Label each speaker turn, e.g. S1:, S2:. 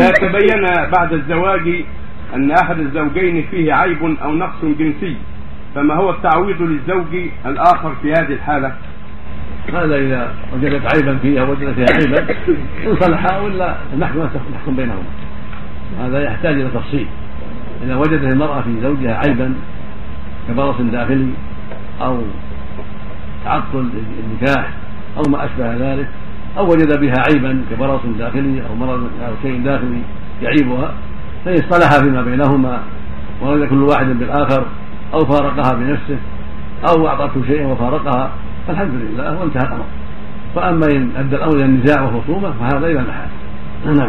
S1: إذا تبين بعد الزواج أن أحد الزوجين فيه عيب أو نقص جنسي فما هو التعويض للزوج الآخر في هذه الحالة؟
S2: هذا إذا وجدت عيبا فيها وجدت فيها عيبا إن صلحا ولا المحكمة تحكم بينهما هذا يحتاج إلى تفصيل إذا وجدت المرأة في زوجها عيبا كبرص داخلي أو تعطل النكاح أو ما أشبه ذلك أو وجد بها عيبا كبرص داخلي أو مرض أو شيء داخلي يعيبها فإن اصطلحا فيما بينهما ورد كل واحد بالآخر أو فارقها بنفسه أو أعطته شيئا وفارقها فالحمد لله وانتهى الأمر. فأما إن أدى الأمر إلى النزاع والخصومة فهذا إلى المحال نعم.